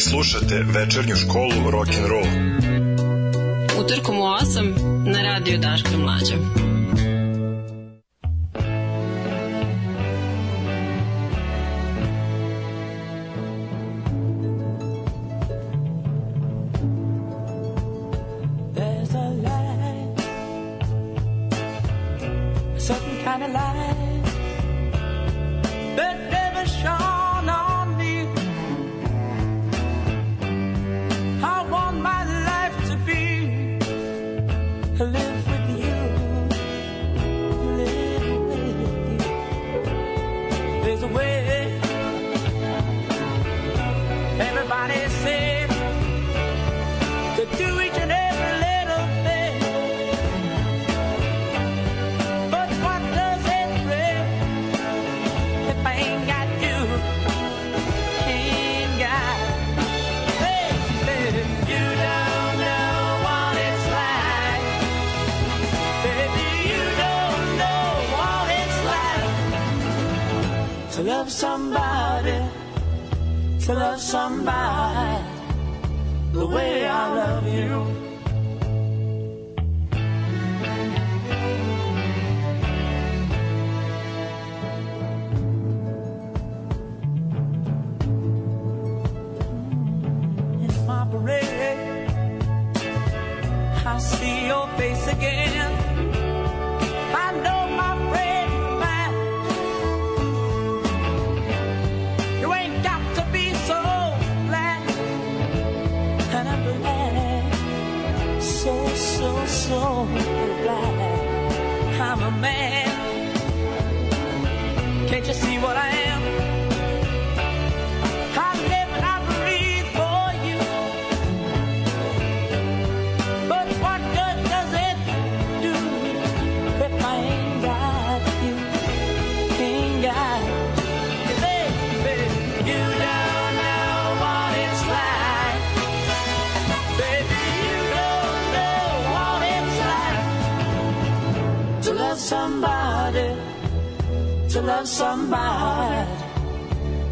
Slušate večernju školu rock and roll. Utorkom u 8 na radiju Daška Mlađa.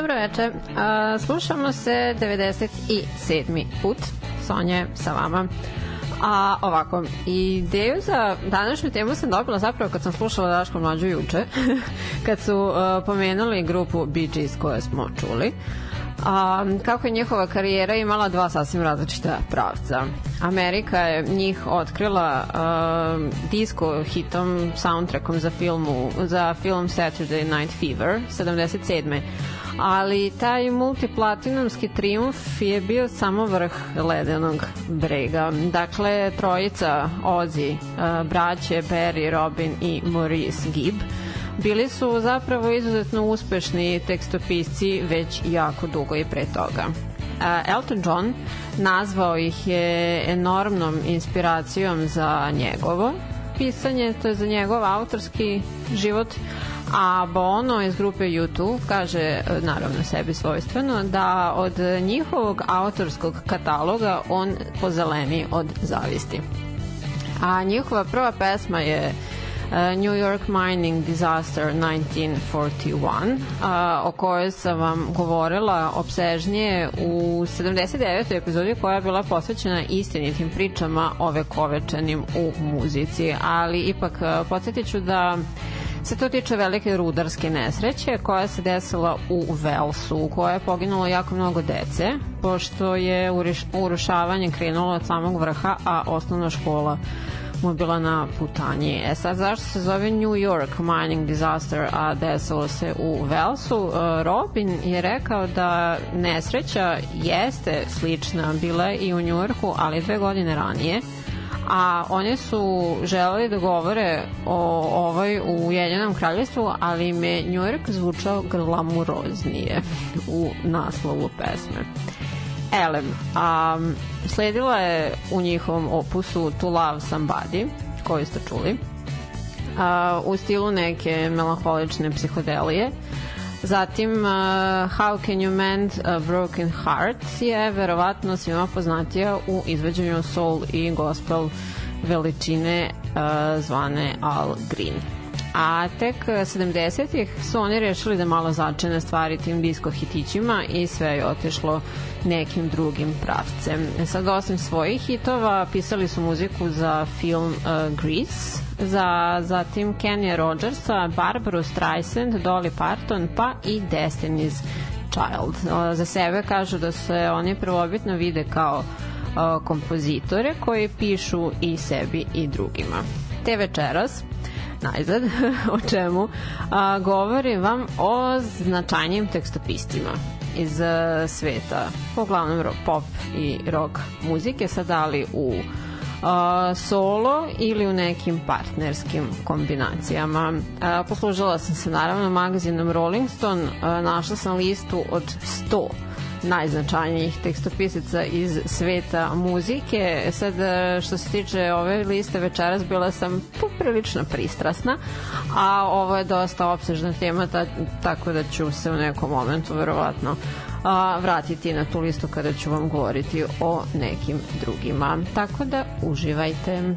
Dobro večer. A, slušamo se 97. put. Sonje sa vama. A ovako, ideju za današnju temu sam dobila zapravo kad sam slušala Daško mlađu juče, kad su uh, pomenuli grupu Bee Gees koje smo čuli. A, kako je njihova karijera imala dva sasvim različita pravca. Amerika je njih otkrila uh, disco hitom, soundtrackom za, filmu, za film Saturday Night Fever 77 ali taj multiplatinumski triumf je bio samo vrh ledenog brega. Dakle, trojica Ozzy, braće Barry, Robin i Maurice Gibb bili su zapravo izuzetno uspešni tekstopisci već jako dugo i pre toga. Elton John nazvao ih je enormnom inspiracijom za njegovo pisanje, to je za njegov autorski život, a Bono iz grupe U2 kaže, naravno sebi svojstveno, da od njihovog autorskog kataloga on pozeleni od zavisti. A njihova prva pesma je uh, New York Mining Disaster 1941, uh, o kojoj sam vam govorila obsežnije u 79. epizodi koja je bila posvećena istinitim pričama o vekovečanim u muzici, ali ipak uh, podsjetit ću da se to tiče velike rudarske nesreće koja se desila u Velsu, u kojoj je poginulo jako mnogo dece, pošto je urušavanje krenulo od samog vrha, a osnovna škola mu bila na putanji. E sad, zašto se zove New York mining disaster, a desilo se u Velsu? E, Robin je rekao da nesreća jeste slična bila i u New Yorku, ali dve godine ranije a oni su želeli da govore o ovoj u Ujedinjenom kraljevstvu, ali im je New York zvučao glamuroznije u naslovu pesme. Elem, a, sledila je u njihovom opusu To Love Somebody, koju ste čuli, a, u stilu neke melanholične psihodelije. Zatim, uh, How Can You Mend a Broken Heart je verovatno svima poznatija u izveđenju soul i gospel veličine uh, zvane Al Green. A tek 70-ih su oni rešili da malo začene stvari tim disko hitićima i sve je otešlo nekim drugim pravcem. E sad, osim svojih hitova, pisali su muziku za film uh, Grease, za zatim Kenny Rogersa, Barbara Streisand, Dolly Parton, pa i Destiny's Child. Uh, za sebe kažu da se oni prvobitno vide kao uh, kompozitore koji pišu i sebi i drugima. Te večeras najzad, o čemu, a, govorim vam o značajnim tekstopistima iz a, sveta, uglavnom pop i rock muzike, sad dali u a, solo ili u nekim partnerskim kombinacijama. A, poslužila sam se naravno magazinom Rolling Stone, a, našla sam listu od 100 najznačajnijih tekstopisaca iz sveta muzike. Sad, e, što se tiče ove liste večeras, bila sam poprilično pristrasna, a ovo je dosta opsežna tema, ta, tako da ću se u nekom momentu verovatno a, vratiti na tu listu kada ću vam govoriti o nekim drugima. Tako da uživajte.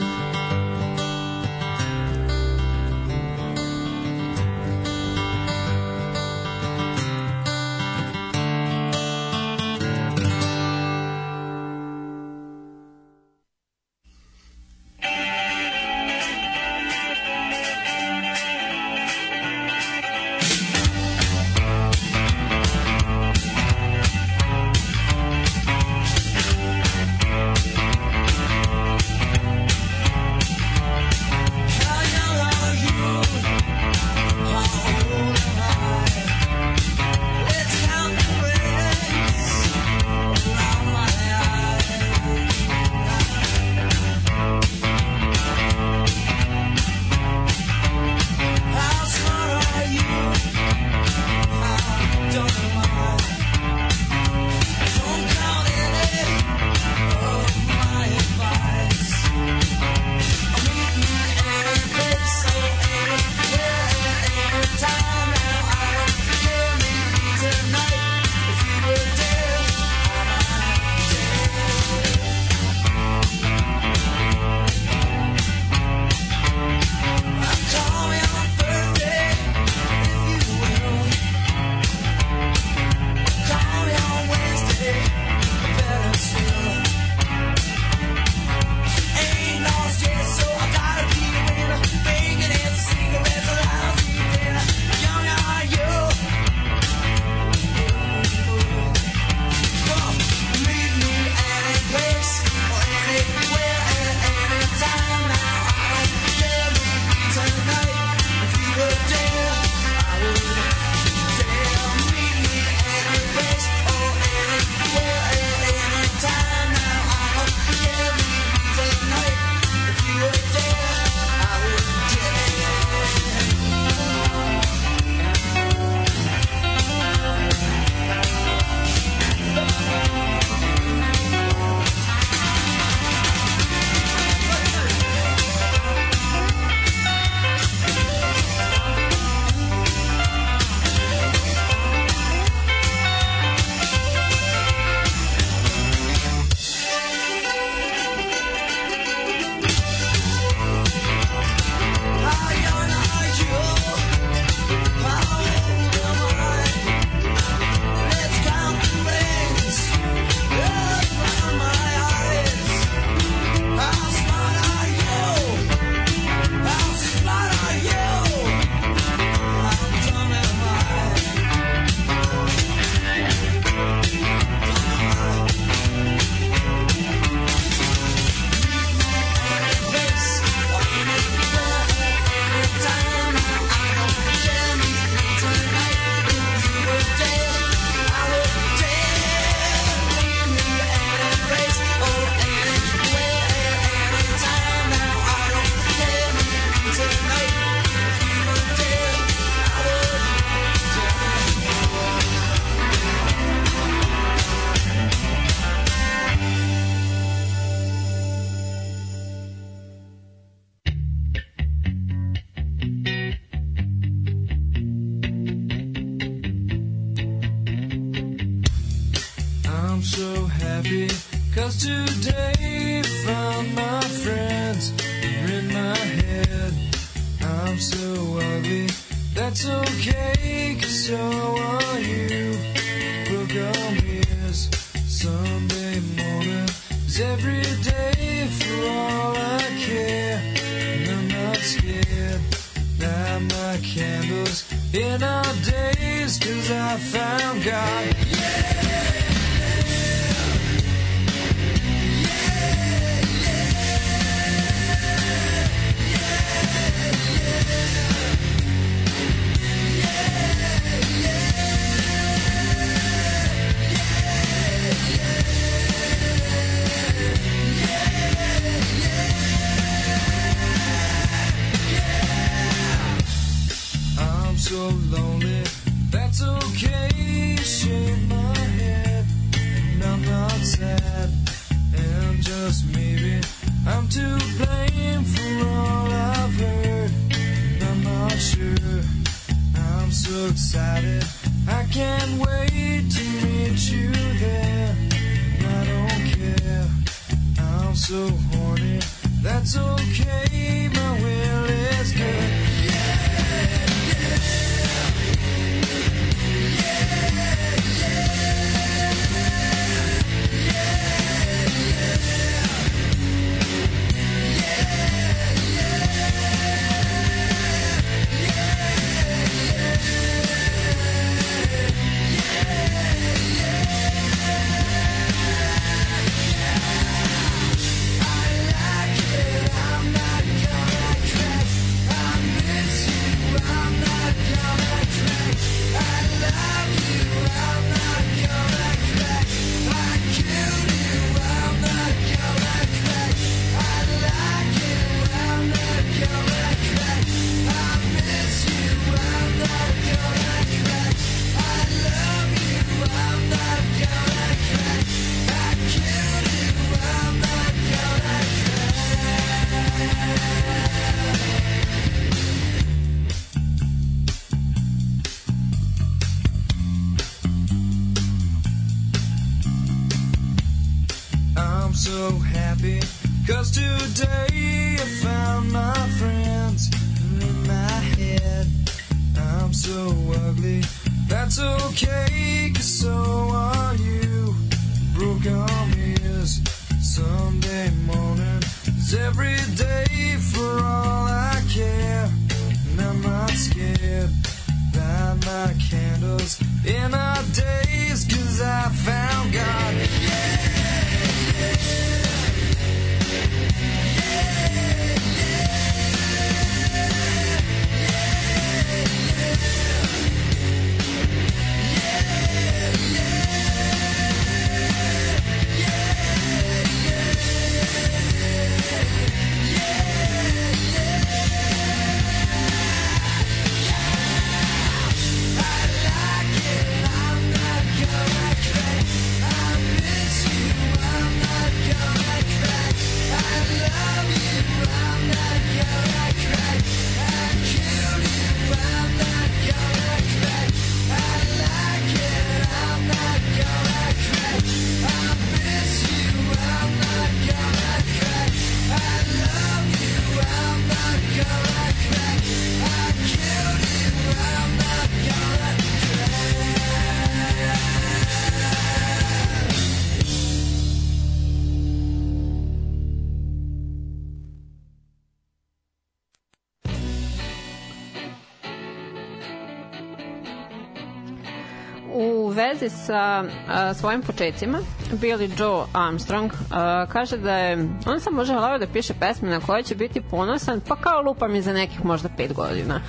vezi sa a, svojim početcima, Billy Joe Armstrong a, kaže da je on sam može želeo da piše pesme na koje će biti ponosan, pa kao lupa mi za nekih možda 5 godina.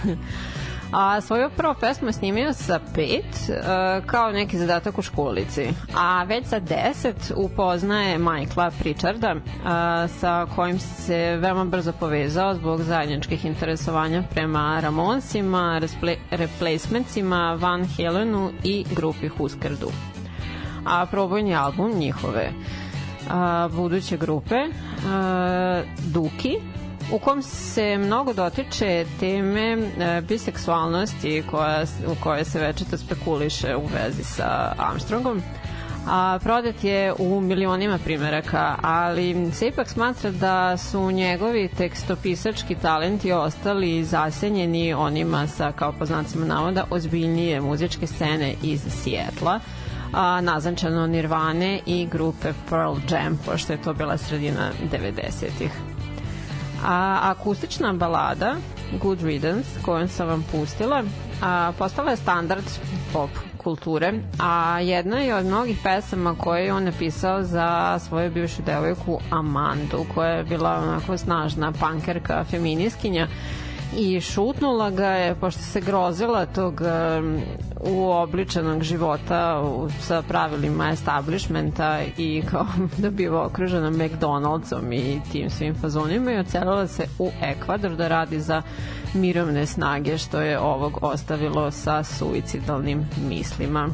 A svoju prvu pesmu je snimio sa pet, e, kao neki zadatak u školici. A već sa deset upoznaje Michaela Pritcharda, e, sa kojim se veoma brzo povezao zbog zajedničkih interesovanja prema Ramonsima, Replacementsima, Van Helenu i grupi Husker Du. A probojni album njihove uh, buduće grupe uh, Duki u kom se mnogo dotiče teme e, biseksualnosti koja, u kojoj se večito spekuliše u vezi sa Armstrongom a prodat je u milionima primeraka, ali se ipak smatra da su njegovi tekstopisački talenti ostali zasenjeni onima sa, kao poznacima navoda, ozbiljnije muzičke scene iz Sijetla, a, nazančano Nirvane i grupe Pearl Jam, pošto je to bila sredina 90-ih. A akustična balada Good Riddance, koju sam vam pustila, a, postala je standard pop kulture, a jedna je od mnogih pesama koje je on napisao za svoju bivšu devojku Amandu, koja je bila onako snažna pankerka, feminiskinja i šutnula ga je pošto se grozila tog uobličenog života sa pravilima establishmenta i kao da biva okružena McDonald'som i tim svim fazonima i ocelila se u Ekvador da radi za mirovne snage što je ovog ostavilo sa suicidalnim mislima.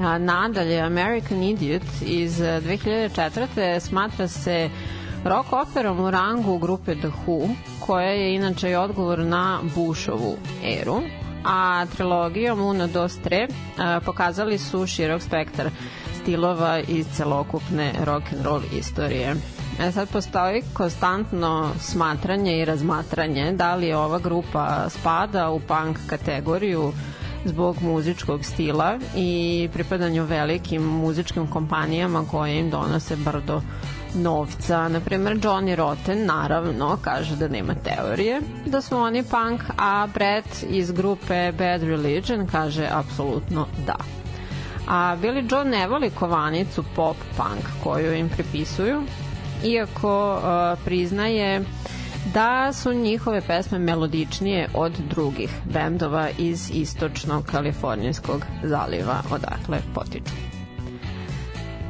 A nadalje, American Idiot iz 2004. smatra se rock operom u rangu grupe The Who, koja je inače i odgovor na Bushovu eru, a trilogijom Uno, Dos, Tre pokazali su širok spektar stilova iz celokupne rock and roll istorije. E sad postoji konstantno smatranje i razmatranje da li ova grupa spada u punk kategoriju zbog muzičkog stila i pripadanju velikim muzičkim kompanijama koje im donose brdo novca. Naprimer, Johnny Rotten naravno kaže da nema teorije da su oni punk, a Brett iz grupe Bad Religion kaže apsolutno da. A Billy Joe ne voli kovanicu pop punk koju im pripisuju, iako uh, priznaje da su njihove pesme melodičnije od drugih bendova iz istočnog kalifornijskog zaliva odakle potiču.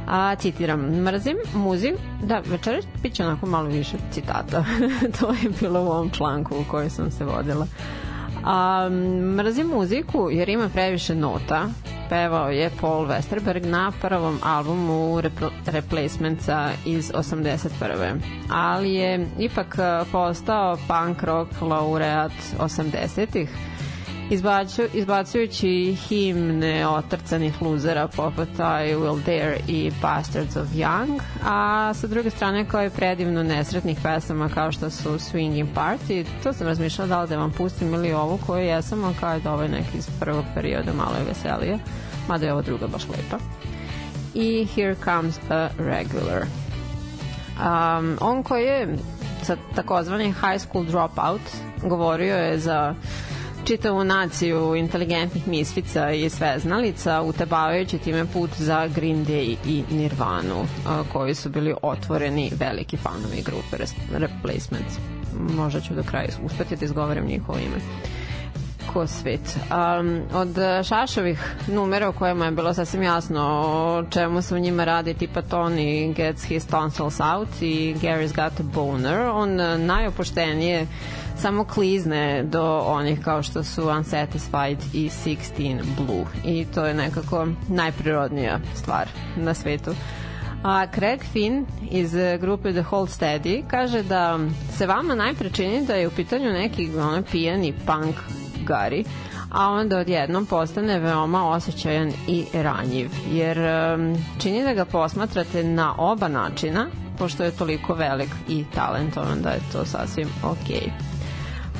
A, citiram, mrzim muzik, da, večeras bit će onako malo više citata, to je bilo u ovom članku u kojoj sam se vodila. A, mrzim muziku jer ima previše nota, pevao je Paul Westerberg na prvom albumu Replacementsa iz 81. Ali je ipak postao punk rock laureat 80-ih izbacu, izbacujući himne otrcanih luzera poput I Will Dare i Bastards of Young, a sa druge strane kao je predivno nesretnih pesama kao što su Swinging Party, to sam razmišljala da li da vam pustim ili ovu koju jesam, a kao je da ovaj neki iz prvog perioda malo je veselije, mada je ova druga baš lepa. I Here Comes a Regular. Um, on koji je sa takozvani high school dropout govorio je za čitavu naciju inteligentnih mislica i sveznalica, utabavajući time put za Green Day i Nirvanu, koji su bili otvoreni veliki fanovi grupe Replacements. Možda ću do kraja uspeti da izgovorim njihovo ime ko svet. Um, od Šašovih numera u kojima je bilo sasvim jasno o čemu se u njima radi, tipa Tony gets his tonsils out i Gary's got a boner, on najopoštenije samo klizne do onih kao što su Unsatisfied i 16 Blue i to je nekako najprirodnija stvar na svetu. A Craig Finn iz grupe The Hold Steady kaže da se vama najpre čini da je u pitanju neki ono, pijani punk gari, a onda odjednom postane veoma osjećajan i ranjiv, jer čini da ga posmatrate na oba načina, pošto je toliko velik i talentovan da je to sasvim okej. Okay.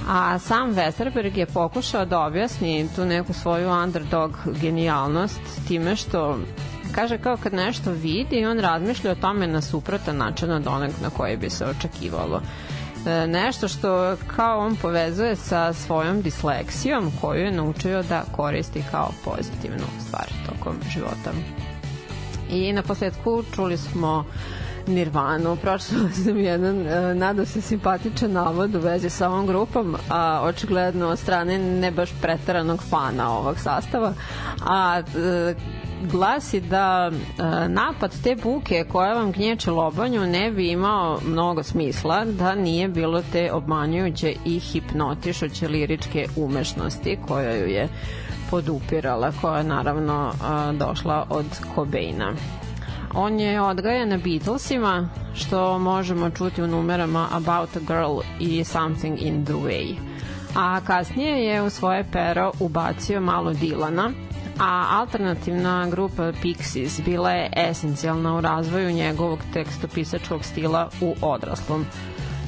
A sam Westerberg je pokušao da objasni tu neku svoju underdog genijalnost time što kaže kao kad nešto vidi on razmišlja o tome na suprotan način od onog na koji bi se očekivalo e, nešto što kao on povezuje sa svojom disleksijom koju je naučio da koristi kao pozitivnu stvar tokom života. I na posledku čuli smo uh, Nirvanu. Pročitala sam jedan, uh, nada se simpatičan navod u vezi sa ovom grupom, a očigledno od strane ne baš pretaranog fana ovog sastava, a uh, glasi da uh, napad te buke koja vam gnječe lobanju ne bi imao mnogo smisla da nije bilo te obmanjujuće i hipnotišuće liričke umešnosti koja ju je podupirala, koja je naravno uh, došla od Cobaina. On je odgajan na Beatlesima, što možemo čuti u numerama About a Girl i Something in the Way. A kasnije je u svoje pero ubacio malo Dilana, a alternativna grupa Pixies bila je esencijalna u razvoju njegovog tekstopisačkog stila u odraslom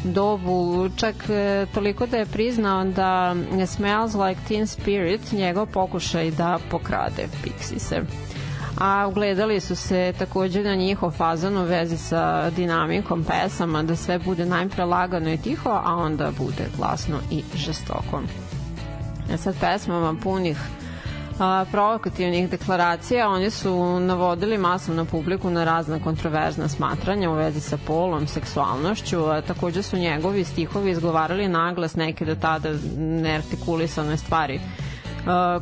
dobu, čak e, toliko da je priznao da Smells Like Teen Spirit njegov pokušaj da pokrade Pixiese a ugledali su se takođe na njihov fazan u vezi sa dinamikom pesama, da sve bude najpre lagano i tiho, a onda bude glasno i žestoko. E sad pesmama punih a, provokativnih deklaracija, oni su navodili masovnu publiku na razna kontroverzna smatranja u vezi sa polom, seksualnošću, a takođe su njegovi stihovi izgovarali naglas neke do tada neartikulisane stvari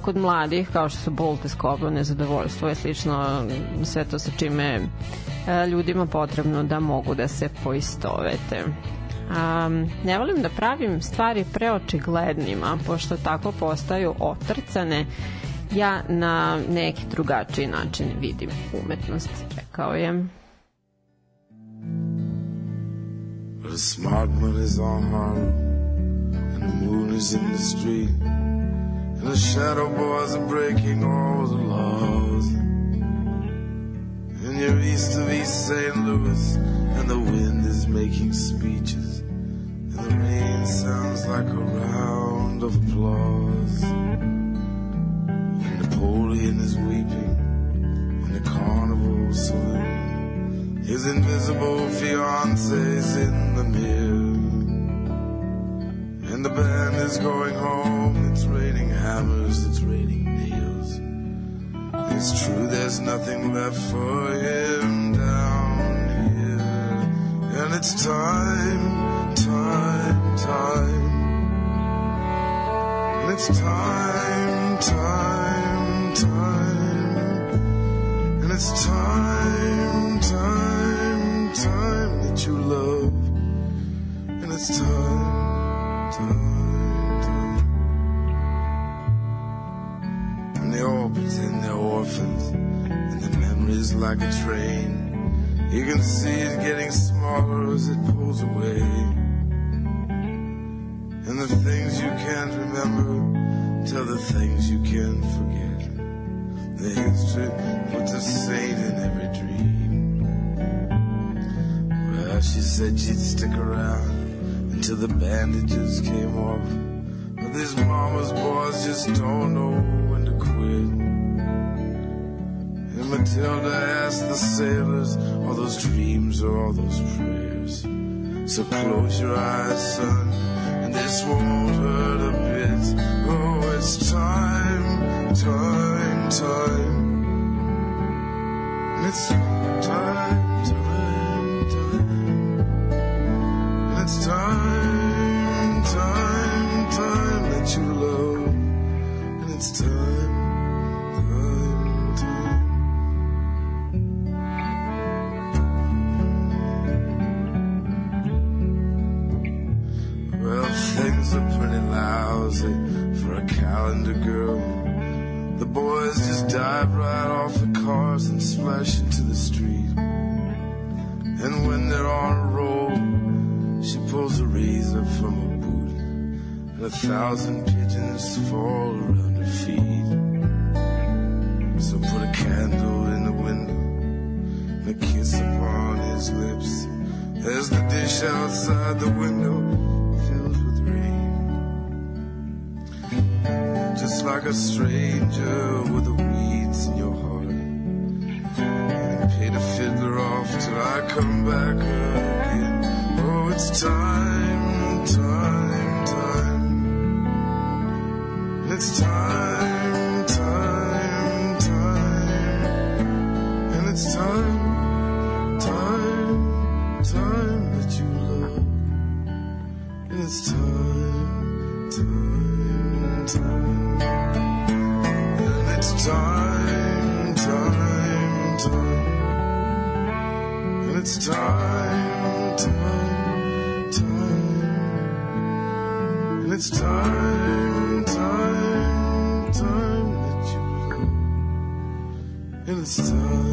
kod mladih kao što su bol, teskoba, nezadovoljstvo i slično sve to sa čime uh, ljudima potrebno da mogu da se poistovete. Um, ne volim da pravim stvari preočiglednima, pošto tako postaju otrcane ja na neki drugačiji način vidim umetnost, rekao je. But a smart man is on Harlem And the moon is in the street And the shadow boys are breaking all the laws And you're east of East St. Louis And the wind is making speeches And the rain sounds like a round of applause And Napoleon is weeping in the carnival saloon. His invisible fiance's in the mirror. And the band is going home. It's raining hammers, it's raining nails. It's true, there's nothing left for him down here. And it's time, time, time. And it's time, time time. And it's time, time, time that you love. And it's time, time. And they all pretend they're orphans. And the memory's like a train. You can see it getting smaller as it pulls away. And the things you can't remember tell the things you can forget. The history puts a saint in every dream. Well, she said she'd stick around until the bandages came off. But these mama's boys just don't know when to quit. And Matilda asked the sailors, all those dreams or all those prayers. So close your eyes, son, and this won't hurt a bit. Oh, it's time, time time. It's time, time, love.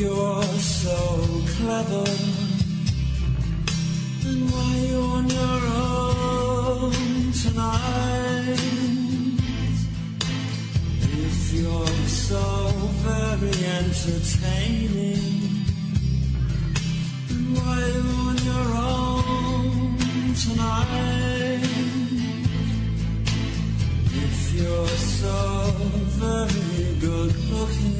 you're so clever and why you're on your own tonight. If you're so very entertaining, and why you're on your own tonight. If you're so very good looking.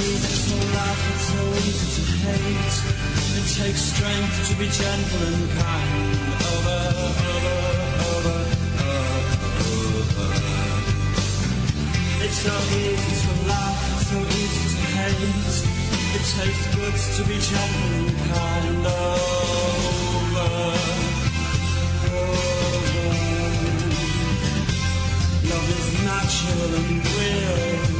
believe there's no life that's so easy to hate. It takes strength to be gentle and kind. Over, over, over, over. It's so easy to laugh, it's so easy to hate. It takes good to be gentle and kind. Over, over. Love is natural and real.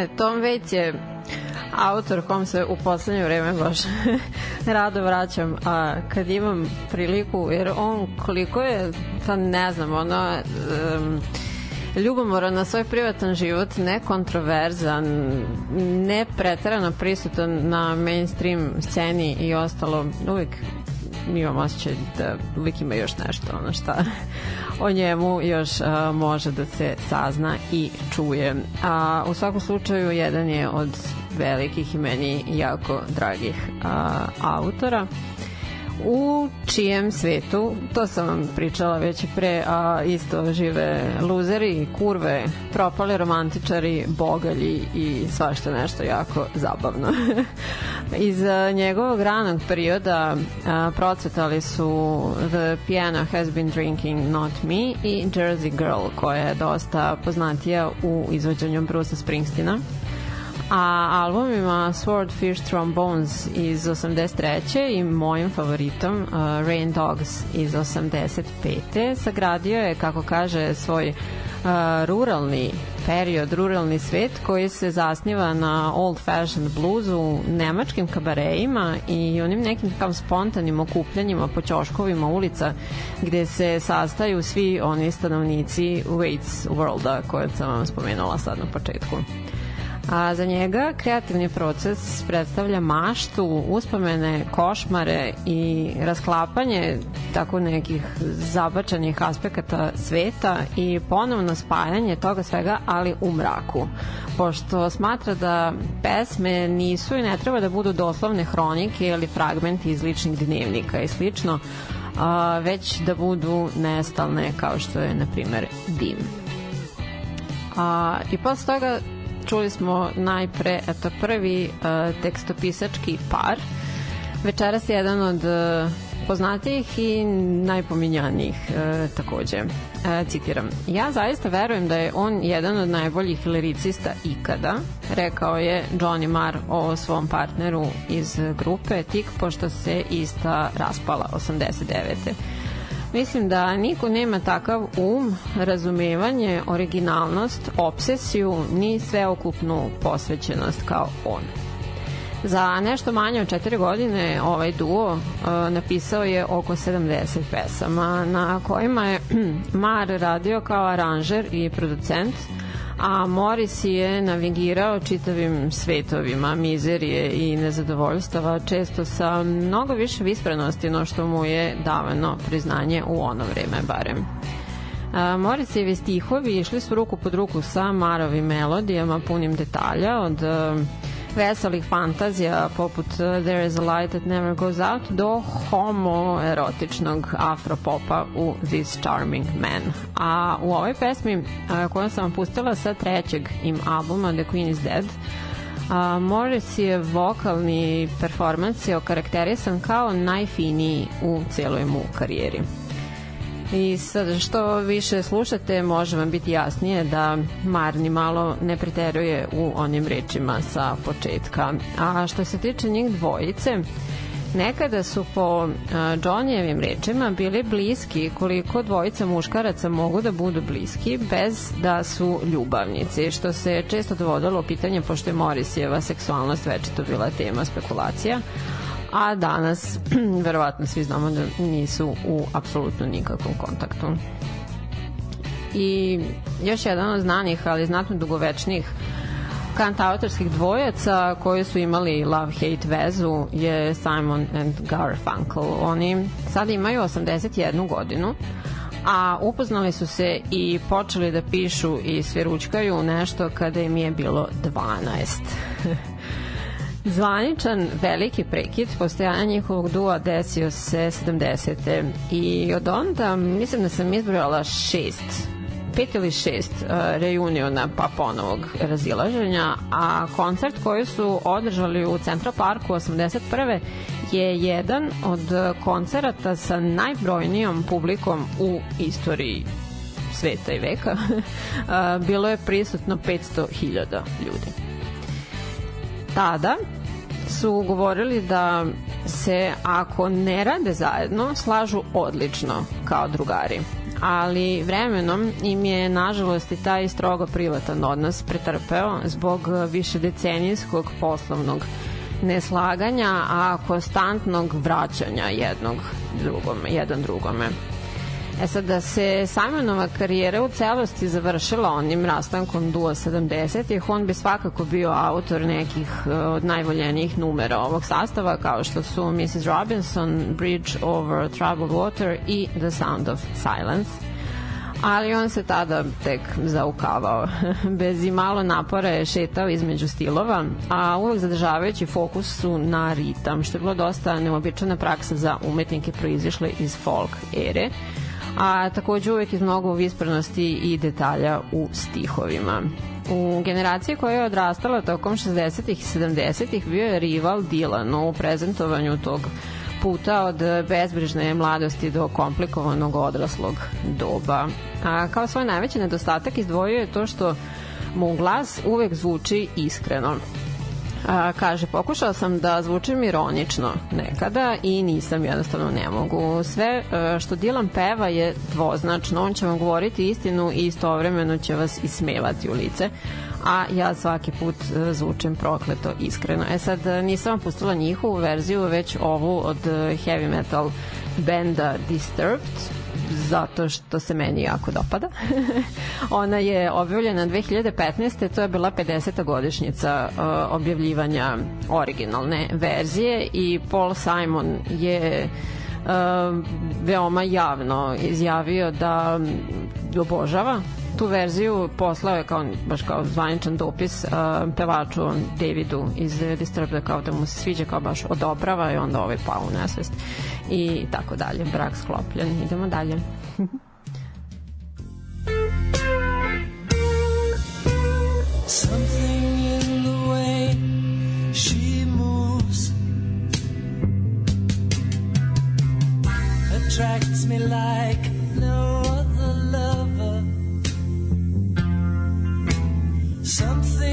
E, Tom Waits je autor kom se u poslednje vreme baš rado vraćam a kad imam priliku jer on koliko je ta ne znam ono um, ljubomora na svoj privatan život nekontroverzan nepreterano prisutan na mainstream sceni i ostalo uvijek imam osjećaj da uvijek ima još nešto ono šta o njemu još a, može da se sazna i čuje. A u svakom slučaju jedan je od velikih i meni jako dragih a, autora u čijem svetu, to sam vam pričala već pre, a isto žive luzeri, kurve, propali romantičari, bogalji i svašta nešto jako zabavno. Iz njegovog ranog perioda a, procvetali su The Piano Has Been Drinking Not Me i Jersey Girl, koja je dosta poznatija u izvođenju Bruce Springsteena a albumima Swordfish Trombones iz 83. i mojim favoritom uh, Rain Dogs iz 85. sagradio je, kako kaže, svoj uh, ruralni period, ruralni svet koji se zasniva na old fashioned bluesu, nemačkim kabareima i onim nekim kao spontanim okupljanjima po ćoškovima ulica gde se sastaju svi oni stanovnici Waits Worlda koje sam vam spomenula sad na početku. A za njega kreativni proces predstavlja maštu, uspomene, košmare i rasklapanje tako nekih zabačanih aspekata sveta i ponovno spajanje toga svega, ali u mraku. Pošto smatra da pesme nisu i ne treba da budu doslovne hronike ili fragmenti iz ličnih dnevnika i slično, a, već da budu nestalne kao što je, na primer, dim. A, I posle toga čuli smo najpre, eto, prvi uh, tekstopisački par. Večeras je jedan od uh, poznatijih i najpominjanijih e, takođe. E, citiram. Ja zaista verujem da je on jedan od najboljih liricista ikada, rekao je Johnny Marr o svom partneru iz grupe tik pošto se ista raspala 89. Mislim da niko nema takav um, razumevanje, originalnost, obsesiju, ni sveokupnu posvećenost kao on. Za nešto manje od četiri godine ovaj duo uh, napisao je oko 70 pesama na kojima je Mar radio kao aranžer i producent, a Morris je navigirao čitavim svetovima mizerije i nezadovoljstava, često sa mnogo više visprenosti no što mu je davano priznanje u ono vreme barem. Morisijevi stihovi išli su ruku pod ruku sa Marovim melodijama punim detalja od veselih fantazija poput uh, There is a light that never goes out do homoerotičnog afropopa u This Charming Man. A u ovoj pesmi uh, koju sam vam pustila sa trećeg im albuma The Queen is Dead a, Morris je vokalni performans je okarakterisan kao najfiniji u celoj mu karijeri. I sad što više slušate, može vam biti jasnije da Mar ni malo ne preteruje u onim rečima sa početka. A što se tiče njih dvojice, Nekada su po uh, Johnnyjevim rečima bili bliski koliko dvojica muškaraca mogu da budu bliski bez da su ljubavnici, što se često dovodilo u pitanje pošto je Morisijeva seksualnost večito bila tema spekulacija a danas verovatno svi znamo da nisu u apsolutno nikakvom kontaktu. I još jedan od znanih, ali znatno dugovečnih kantautorskih dvojaca koji su imali love-hate vezu je Simon and Garfunkel. Oni sad imaju 81 godinu, a upoznali su se i počeli da pišu i sviručkaju nešto kada im je bilo 12. Zvaničan veliki prekid postojanja njihovog dua desio se 70. I od onda mislim da sam izbrojala šest pet ili šest uh, reuniona pa ponovog razilaženja, a koncert koji su održali u Central Parku 81. je jedan od koncerata sa najbrojnijom publikom u istoriji sveta i veka. uh, bilo je prisutno 500.000 ljudi tada su govorili da se ako ne rade zajedno slažu odlično kao drugari ali vremenom im je nažalost i taj strogo privatan odnos pretrpeo zbog višedecenijskog poslovnog neslaganja, a konstantnog vraćanja jednog drugome, jedan drugome. E sad, da se Simonova karijera u celosti završila onim rastankom duo 70-ih, on bi svakako bio autor nekih uh, od najvoljenijih numera ovog sastava, kao što su Mrs. Robinson, Bridge over Troubled Water i The Sound of Silence. ali on se tada tek zaukavao. Bez i malo napora je šetao između stilova, a uvek zadržavajući fokus su na ritam, što je bilo dosta neobičana praksa za umetnike proizišle iz folk ere a takođe uvek iz mnogo visprenosti i detalja u stihovima. U generaciji koja je odrastala tokom 60. i 70. bio je rival Dylan u prezentovanju tog puta od bezbrižne mladosti do komplikovanog odraslog doba. A kao svoj najveći nedostatak izdvojio je to što mu glas uvek zvuči iskreno. A, kaže, pokušao sam da zvučim ironično nekada i nisam, jednostavno ne mogu. Sve a, što Dylan peva je dvoznačno, on će vam govoriti istinu i istovremeno će vas ismevati u lice a ja svaki put e, zvučem prokleto iskreno. E sad, e, nisam vam pustila njihovu verziju, već ovu od e, heavy metal benda Disturbed, zato što se meni jako dopada. Ona je objavljena 2015. To je bila 50. godišnjica uh, objavljivanja originalne verzije i Paul Simon je uh, veoma javno izjavio da obožava tu verziju poslao je kao, baš kao zvaničan dopis uh, pevaču Davidu iz Disturbed kao da mu se sviđa kao baš odobrava i onda ovaj pao u nesvest i tako dalje, brak sklopljen. Idemo dalje. Something in the way she moves attracts me like Something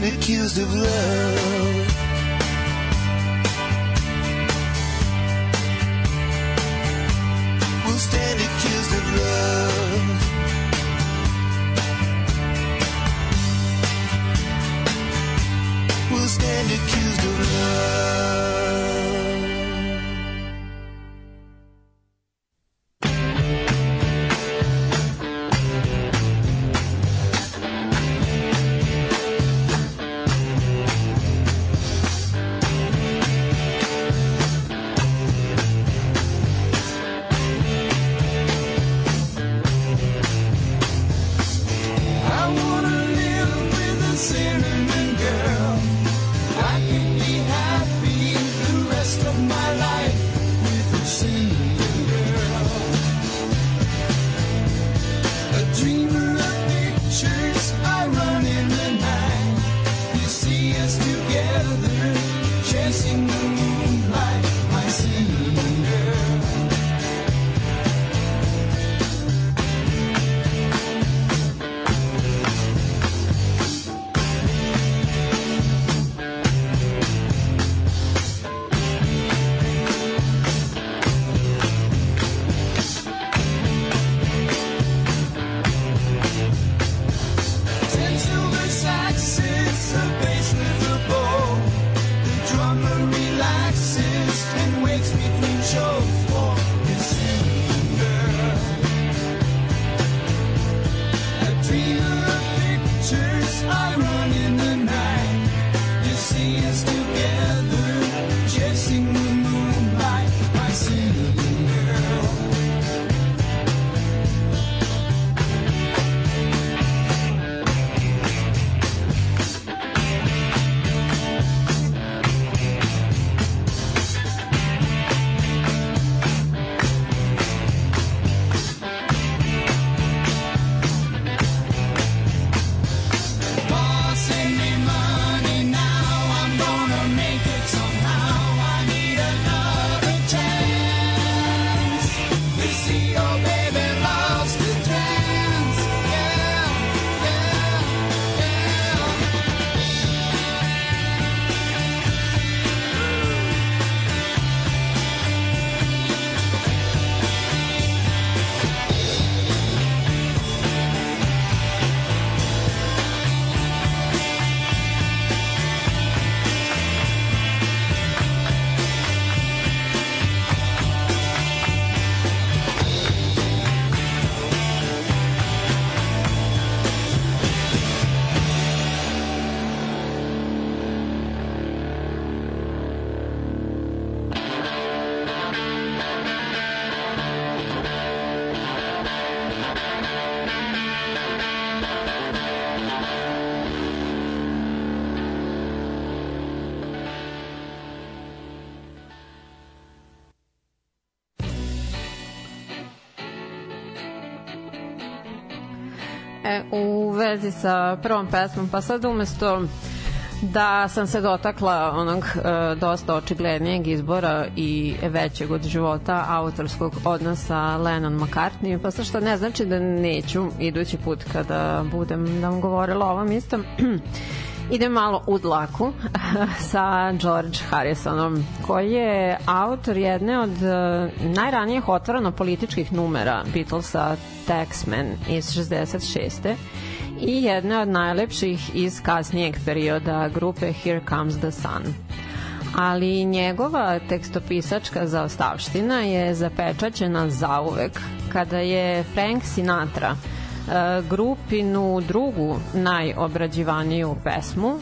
stand accused of love. Vezi sa prvom pesmom, pa sad umesto da sam se dotakla onog e, dosta očiglednijeg izbora i većeg od života autorskog odnosa Lennon McCartney, pa sad što ne znači da neću idući put kada budem da vam govorila o ovom istom. Idem malo u dlaku sa George Harrisonom, koji je autor jedne od e, najranijih otvoreno političkih numera Beatlesa Taxman iz 66 i jedne od najlepših iz kasnijeg perioda grupe Here Comes the Sun. Ali njegova tekstopisačka zaostavština je zapečaćena zauvek kada je Frank Sinatra e, grupinu drugu najobrađivaniju pesmu, e,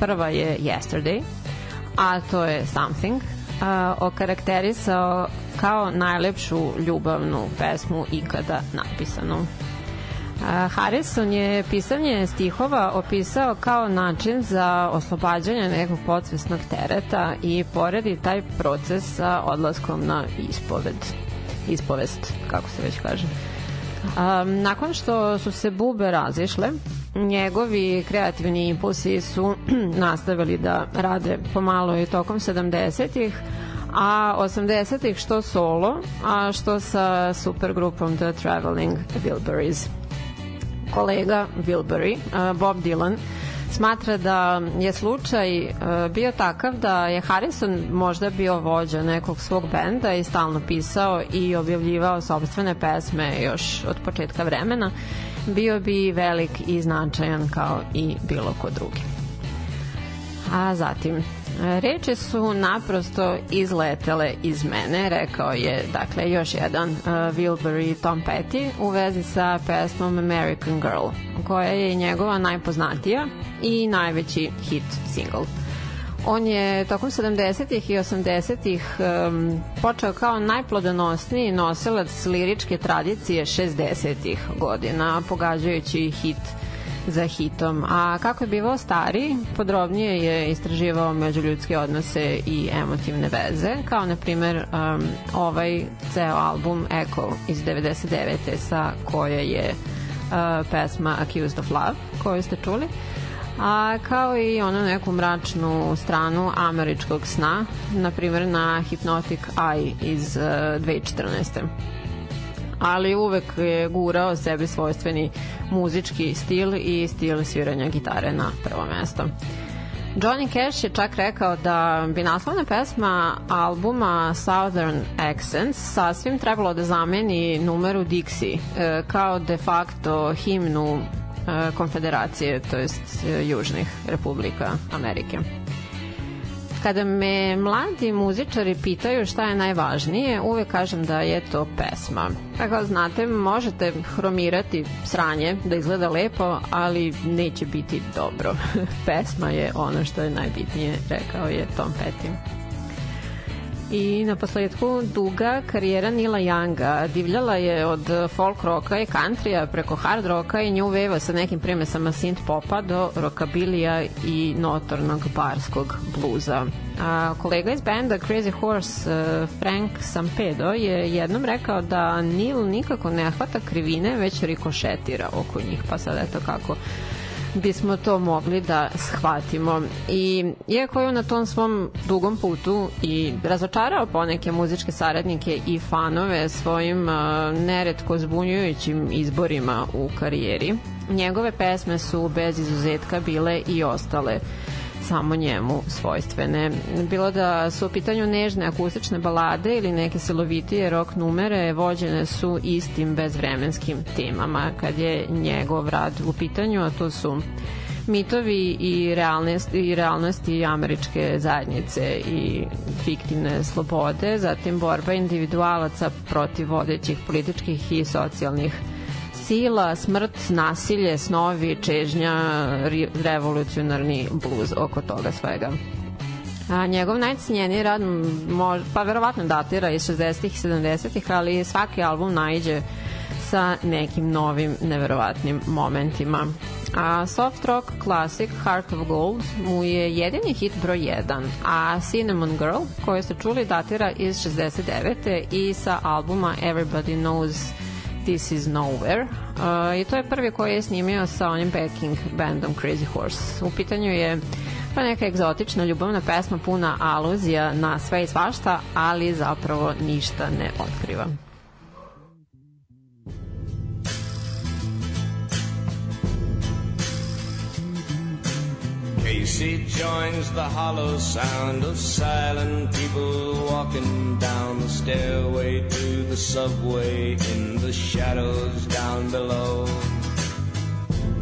prva je Yesterday, a to je Something, e, okarakterisao kao najlepšu ljubavnu pesmu ikada napisanu. Harrison je pisanje stihova opisao kao način za oslobađanje nekog podsvesnog tereta i poredi taj proces sa odlaskom na ispoved. Ispovest, kako se već kaže. Um, nakon što su se bube razišle, njegovi kreativni impulsi su nastavili da rade pomalo i tokom 70-ih, a 80-ih što solo, a što sa supergrupom The Traveling Wilburys kolega Wilbury, uh, Bob Dylan, smatra da je slučaj uh, bio takav da je Harrison možda bio vođa nekog svog benda i stalno pisao i objavljivao sobstvene pesme još od početka vremena, bio bi velik i značajan kao i bilo ko drugi. A zatim, Reči su naprosto izletele iz mene, rekao je, dakle, još jedan uh, Wilbury Tom Petty u vezi sa pesmom American Girl, koja je njegova najpoznatija i najveći hit single. On je tokom 70. i 80. Um, počeo kao najplodonosniji nosilac liričke tradicije 60. godina, pogađajući hit za hitom. A kako je bivao stari, podrobnije je istraživao međuljudske odnose i emotivne veze, kao na primer um, ovaj ceo album Echo iz 99. sa koje je uh, pesma Accused of Love, koju ste čuli a kao i ono neku mračnu stranu američkog sna, na primjer na Hypnotic Eye iz uh, 2014 ali uvek je gurao sebi svojstveni muzički stil i stil sviranja gitare na prvo mesto. Johnny Cash je čak rekao da bi naslovna pesma albuma Southern Accents sasvim trebalo da zameni numeru Dixie e, kao de facto himnu e, konfederacije, to jest e, južnih republika Amerike. Kada me mladi muzičari pitaju šta je najvažnije, uvek kažem da je to pesma. Kako znate, možete hromirati sranje da izgleda lepo, ali neće biti dobro. pesma je ono što je najbitnije, rekao je Tom Petty. I na posledku duga karijera Nila Younga divljala je od folk roka i countrya preko hard roka i new wave sa nekim primesama synth popa do rockabilija i notornog barskog bluza. A kolega iz benda Crazy Horse uh, Frank Sampedo je jednom rekao da Nil nikako ne hvata krivine, već rikošetira oko njih, pa sad eto kako bismo to mogli da shvatimo. I iako je on na tom svom dugom putu i razočarao poneke muzičke saradnike i fanove svojim uh, neretko zbunjujućim izborima u karijeri, njegove pesme su bez izuzetka bile i ostale samo njemu svojstvene. Bilo da su u pitanju nežne akustične balade ili neke silovitije rock numere, vođene su istim bezvremenskim temama kad je njegov rad u pitanju, a to su mitovi i realnosti, i realnosti američke zajednice i fiktivne slobode, zatim borba individualaca protiv vodećih političkih i socijalnih sila, smrt, nasilje, snovi, čežnja, revolucionarni bluz oko toga svega. A, njegov najcenjeniji rad mož, pa verovatno datira iz 60-ih i 70-ih, ali svaki album najđe sa nekim novim neverovatnim momentima. A soft rock klasik Heart of Gold mu je jedini hit broj 1, a Cinnamon Girl, koju ste čuli, datira iz 69. i sa albuma Everybody Knows This is Nowhere. Uh, I to je prvi koji je snimio sa onim backing bandom Crazy Horse. U pitanju je pa neka egzotična ljubavna pesma puna aluzija na sve i svašta, ali zapravo ništa ne otkriva. Casey joins the hollow sound of silent people walking down the stairway to the subway in the shadows down below.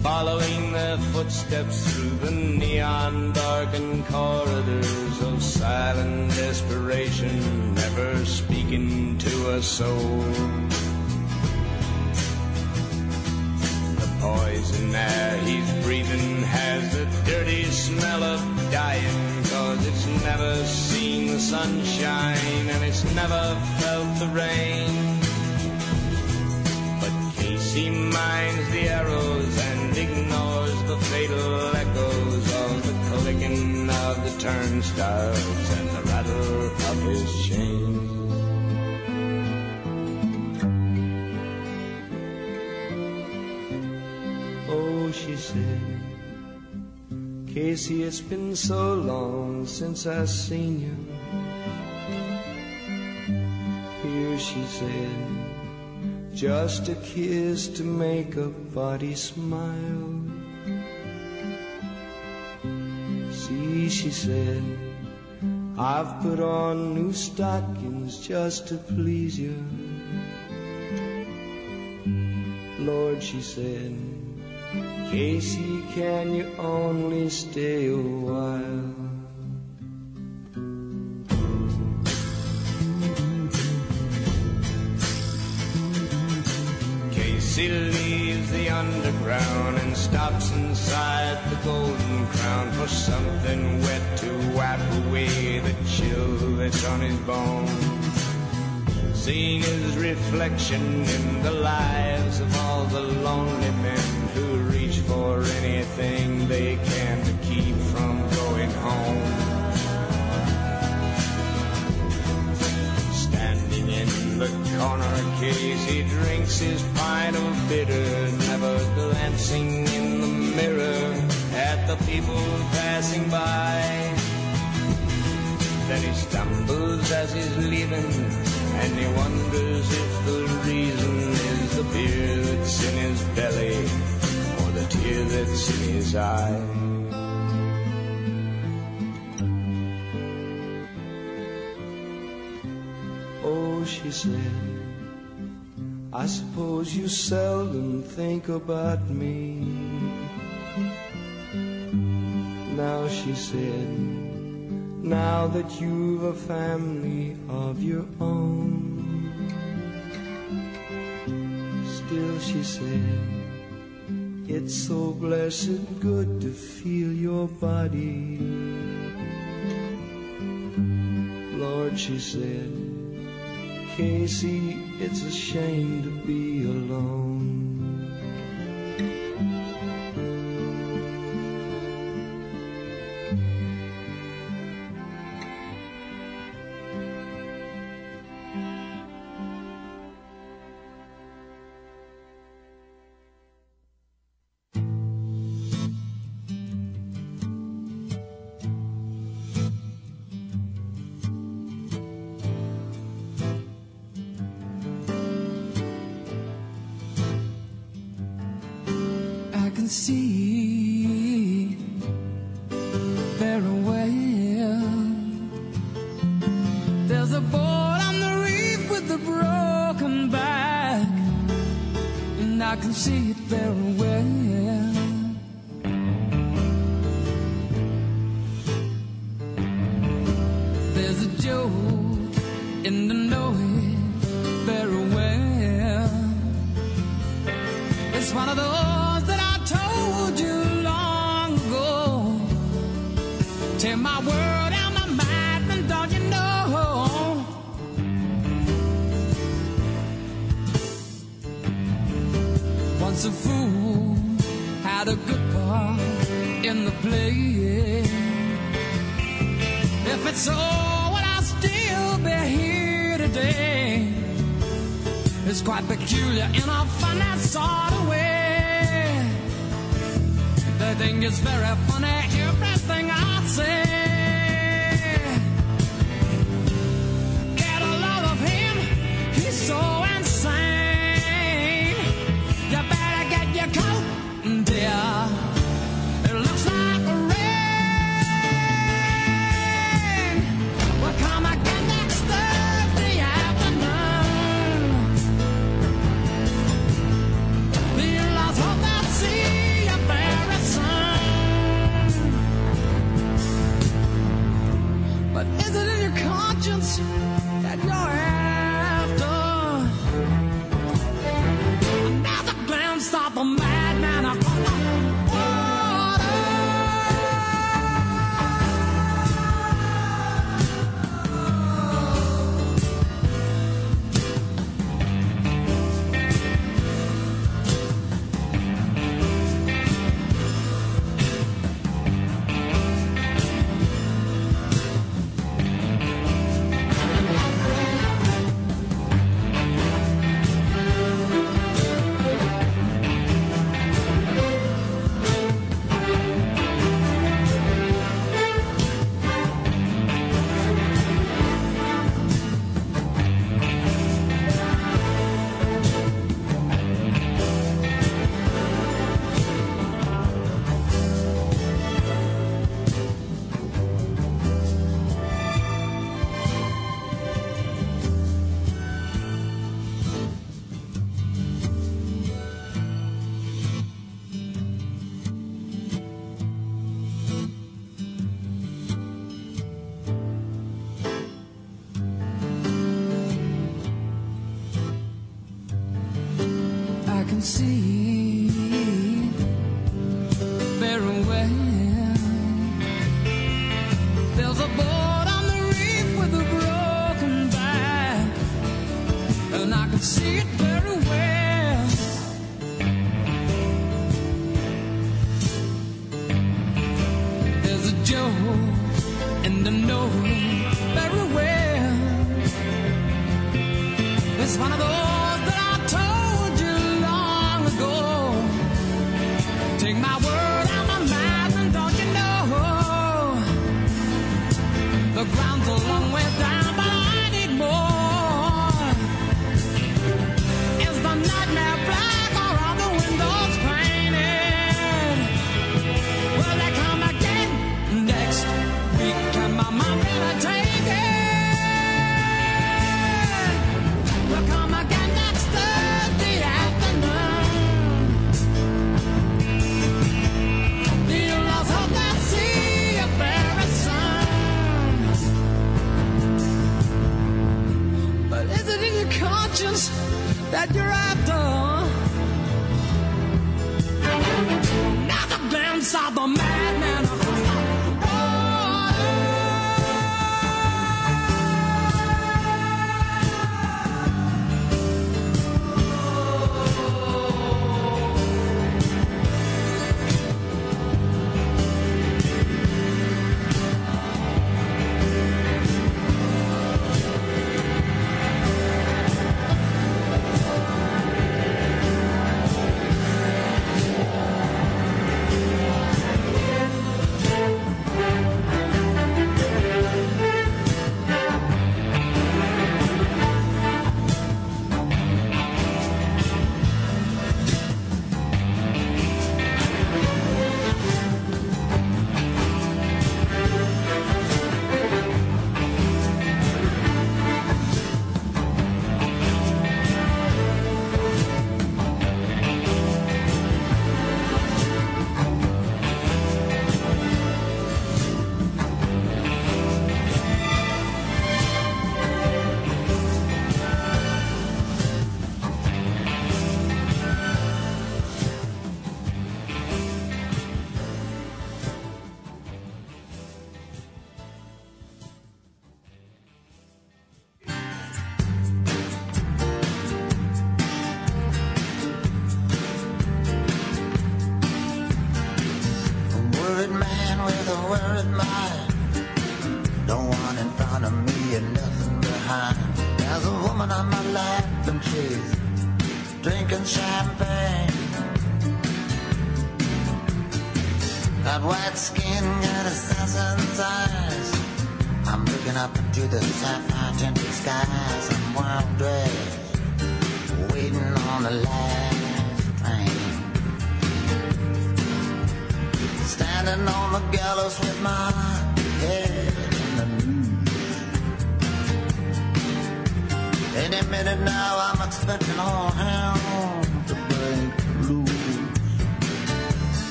Following their footsteps through the neon darkened corridors of silent desperation, never speaking to a soul. Poison air. He's breathing has the dirty smell of dying Cause it's never seen the sunshine and it's never felt the rain. But Casey minds the arrows and ignores the fatal echoes Of the clicking of the turnstiles and the rattle of his chains Oh, she said, Casey, it's been so long since I seen you. Here, she said, just a kiss to make a body smile. See, she said, I've put on new stockings just to please you. Lord, she said, Casey, can you only stay a while? Casey leaves the underground and stops inside the Golden Crown for something wet to wipe away the chill that's on his bones. Seeing his reflection in the lives of all the lonely men who for anything they can to keep from going home. Standing in the corner case, he drinks his pint of bitter, never glancing in the mirror at the people passing by. Then he stumbles as he's leaving, and he wonders if the reason is the beer that's in his belly tear that's in his eye. Oh, she said, I suppose you seldom think about me. Now she said, now that you've a family of your own. Still, she said, it's so blessed good to feel your body. Lord, she said, Casey, it's a shame to be alone. I can see it very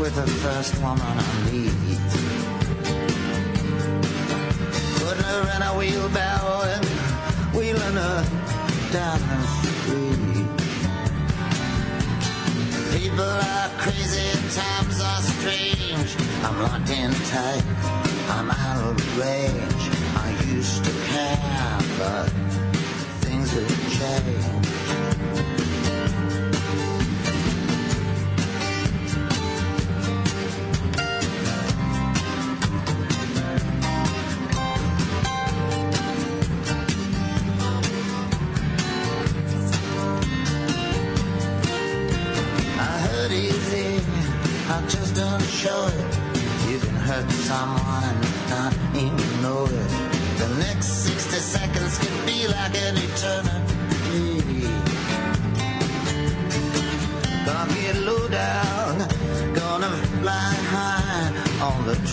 with the first woman I meet. Putting her in a wheelbarrow and wheeling her down the street. People are crazy times are strange. I'm locked in tight, I'm out of range. I used to care, but things have changed.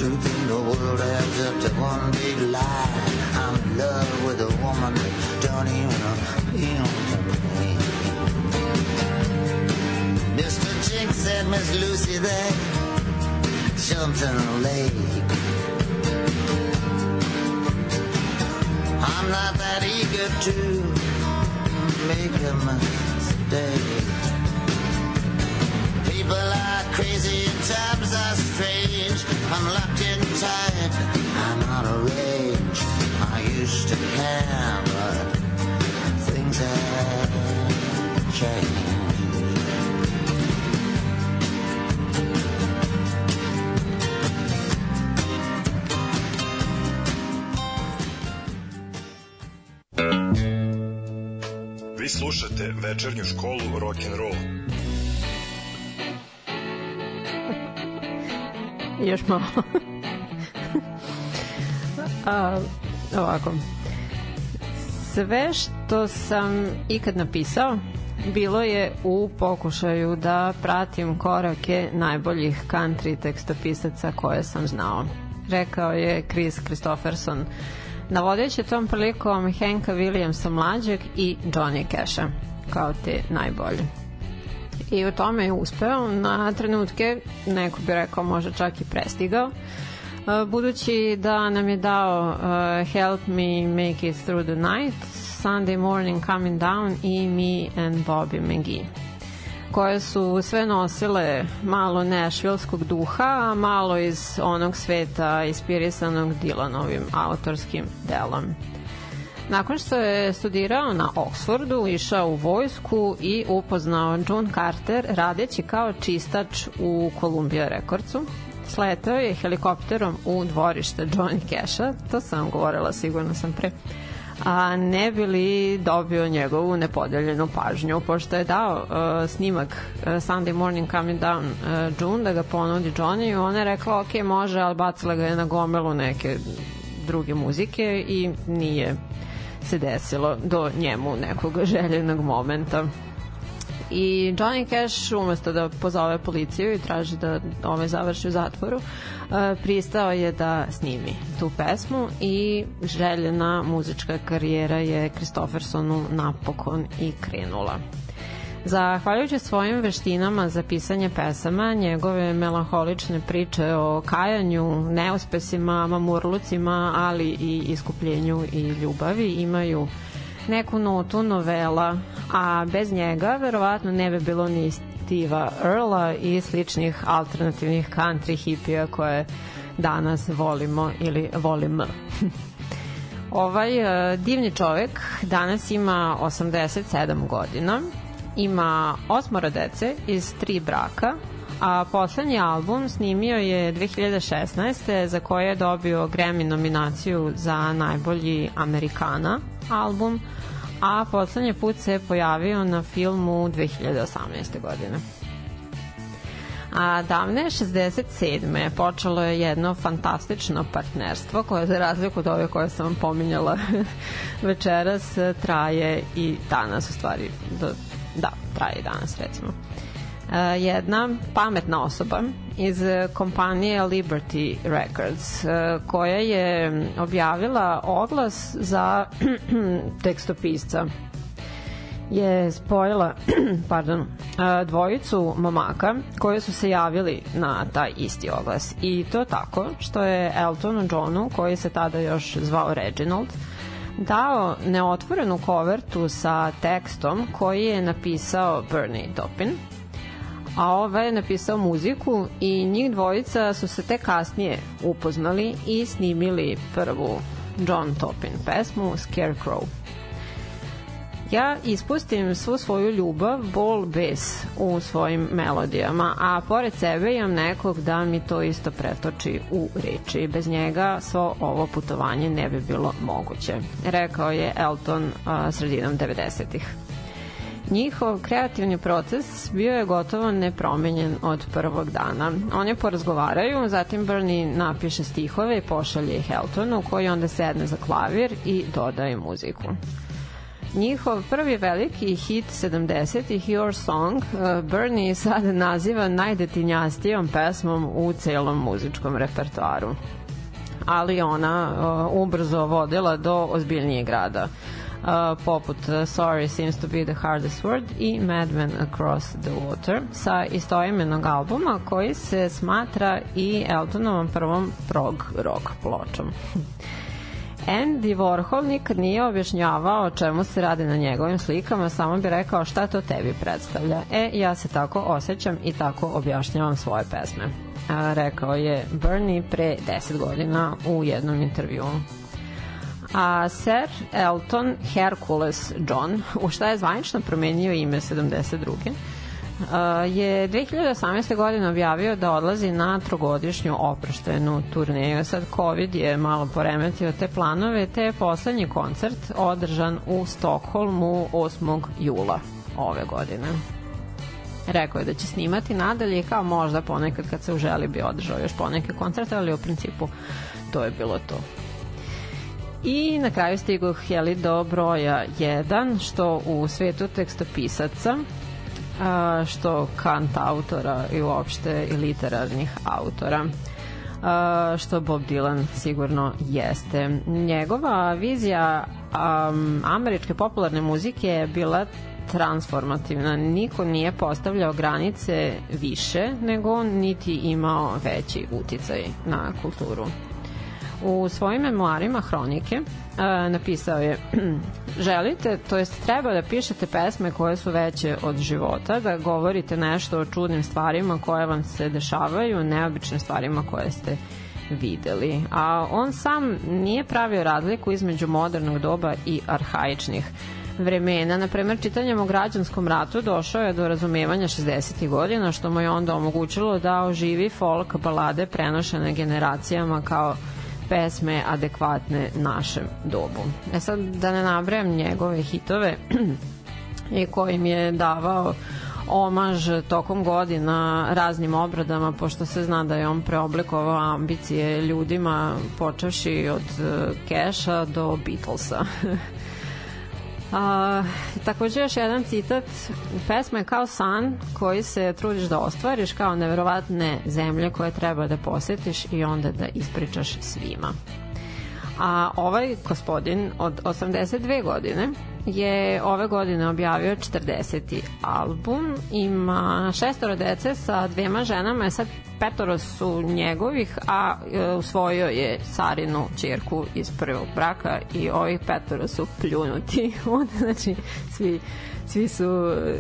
Truth in the world adds up to one big lie. I'm in love with a woman that don't even appeal to me. Mr. Chink said Miss Lucy in the lake. I'm not that eager to make a mistake. People are crazy times are strange. I'm locked To care, but things have changed. Vi slušate večernju školu rock and roll. Još malo. A, ovako. Sve što sam ikad napisao bilo je u pokušaju da pratim korake najboljih country tekstopisaca koje sam znao. Rekao je Chris Christopherson navodeći tom prilikom Henka Williamsa mlađeg i Johnny Casha kao te najbolje. I u tome je uspeo na trenutke, neko bi rekao možda čak i prestigao, budući da nam je dao uh, Help Me Make It Through the Night, Sunday Morning Coming Down i Me and Bobby McGee koje su sve nosile malo nešvilskog duha, a malo iz onog sveta inspirisanog Dylanovim autorskim delom. Nakon što je studirao na Oxfordu, išao u vojsku i upoznao June Carter radeći kao čistač u Columbia Recordsu, sletao je helikopterom u dvorište Johnny Casha, to sam vam govorila, sigurno sam pre, a ne bi li dobio njegovu nepodeljenu pažnju, pošto je dao uh, snimak uh, Sunday Morning Coming Down uh, June da ga ponudi Johnny, ona je rekla ok, može, ali bacila ga je na gomelu neke druge muzike i nije se desilo do njemu nekog željenog momenta i Johnny Cash umesto da pozove policiju i traži da ovaj završi u zatvoru e, pristao je da snimi tu pesmu i željena muzička karijera je Kristoffersonu napokon i krenula. Zahvaljujući svojim veštinama za pisanje pesama, njegove melanholične priče o kajanju, neuspesima, mamurlucima, ali i iskupljenju i ljubavi imaju neku notu novela, a bez njega verovatno ne bi bilo ni Steva Earla i sličnih alternativnih country hipija koje danas volimo ili volim. ovaj uh, divni čovek danas ima 87 godina, ima osmoro dece iz tri braka, a poslednji album snimio je 2016. za koje je dobio Grammy nominaciju za najbolji Amerikana album, a poslednji put se pojavio na filmu 2018. godine. A davne 67. počelo je jedno fantastično partnerstvo koje za razliku od ove koje sam vam pominjala večeras traje i danas u stvari do, da, traje i danas recimo. Uh, jedna pametna osoba iz kompanije Liberty Records uh, koja je objavila oglas za tekstopisca. Je spojila pardon, uh, dvojicu momaka koji su se javili na taj isti oglas. I to tako što je Eltonu Johnu koji se tada još zvao Reginald dao neotvorenu kovertu sa tekstom koji je napisao Bernie Taupin a ovaj je napisao muziku i njih dvojica su se te kasnije upoznali i snimili prvu John Topin pesmu Scarecrow. Ja ispustim svu svoju ljubav, bol, bes u svojim melodijama, a pored sebe imam nekog da mi to isto pretoči u reči. Bez njega svo ovo putovanje ne bi bilo moguće, rekao je Elton a, sredinom 90-ih. Njihov kreativni proces bio je gotovo nepromenjen od prvog dana. Oni porazgovaraju, zatim Bernie napiše stihove i pošalje ih Eltonu, koji onda sedne za klavir i dodaje muziku. Njihov prvi veliki hit 70-ih Your Song uh, Bernie sad naziva najdetinjastijom pesmom u celom muzičkom repertoaru. Ali ona uh, ubrzo vodila do ozbiljnijeg grada. Poput Sorry Seems to be the Hardest Word i Madman Across the Water sa istoimenog albuma koji se smatra i Eltonovom prvom prog rock pločom. Andy Warhol nikad nije objašnjavao o čemu se radi na njegovim slikama, samo bi rekao šta to tebi predstavlja. E, ja se tako osjećam i tako objašnjavam svoje pesme. A, rekao je Bernie pre 10 godina u jednom intervjuu. A Sir Elton Hercules John, u šta je zvanično promenio ime 72 je 2018. godine objavio da odlazi na trogodišnju oproštenu turneju. Sad COVID je malo poremetio te planove, te je poslednji koncert održan u Stokholmu 8. jula ove godine. Rekao je da će snimati nadalje kao možda ponekad kad se uželi bi održao još poneke koncerte, ali u principu to je bilo to. I na kraju stigu Heli do broja 1, što u svetu tekstopisaca što kant autora i uopšte i literarnih autora što Bob Dylan sigurno jeste. Njegova vizija um, američke popularne muzike je bila transformativna. Niko nije postavljao granice više, nego niti imao veći uticaj na kulturu. U svojim memoarima Hronike uh, napisao je želite, to jest treba da pišete pesme koje su veće od života, da govorite nešto o čudnim stvarima koje vam se dešavaju, neobičnim stvarima koje ste videli. A on sam nije pravio razliku između modernog doba i arhaičnih vremena. Na primer, čitanjem o građanskom ratu došao je do razumevanja 60. godina, što mu je onda omogućilo da oživi folk balade prenošene generacijama kao pesme adekvatne našem dobu. E sad, da ne nabrajam njegove hitove i kojim je davao omaž tokom godina raznim obradama, pošto se zna da je on preoblikovao ambicije ljudima počevši od Keša do Beatlesa. A, takođe još jedan citat pesma je kao san koji se trudiš da ostvariš kao neverovatne zemlje koje treba da posetiš i onda da ispričaš svima. A ovaj gospodin od 82 godine je ove godine objavio 40. album, ima šestoro dece sa dvema ženama, je sad petoro su njegovih, a e, usvojio je Sarinu čirku iz prvog braka i ovih petoro su pljunuti. Znači, svi, svi su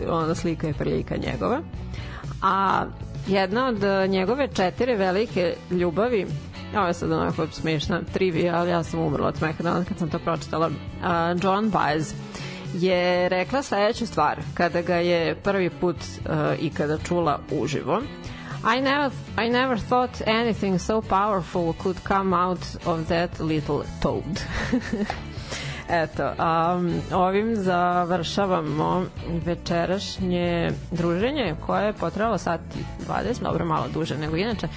ono slika i prilika njegova. A jedna od njegove četiri velike ljubavi Ovo je sad onako smiješna trivija, ali ja sam umrla od smeha danas kad sam to pročitala. Uh, John Baez je rekla sledeću stvar kada ga je prvi put uh, ikada čula uživo. I never, I never thought anything so powerful could come out of that little toad. Eto, um, ovim završavamo večerašnje druženje koje je potrebalo sati 20, dobro malo duže nego inače.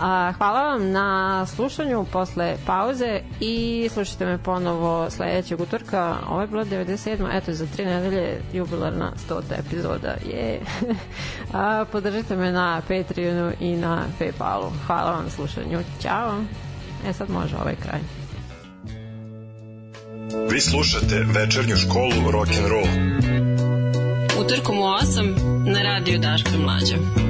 A, hvala vam na slušanju posle pauze i slušajte me ponovo sledećeg utorka. Ovo je bilo 97. Eto, za tri nedelje jubilarna 100. epizoda. Je. A, podržite me na Patreonu i na Paypalu. Hvala vam na slušanju. Ćao. E sad može ovaj kraj. Vi slušate večernju školu rock and roll. Utorkom u 8 na radiju Daško i Mlađa.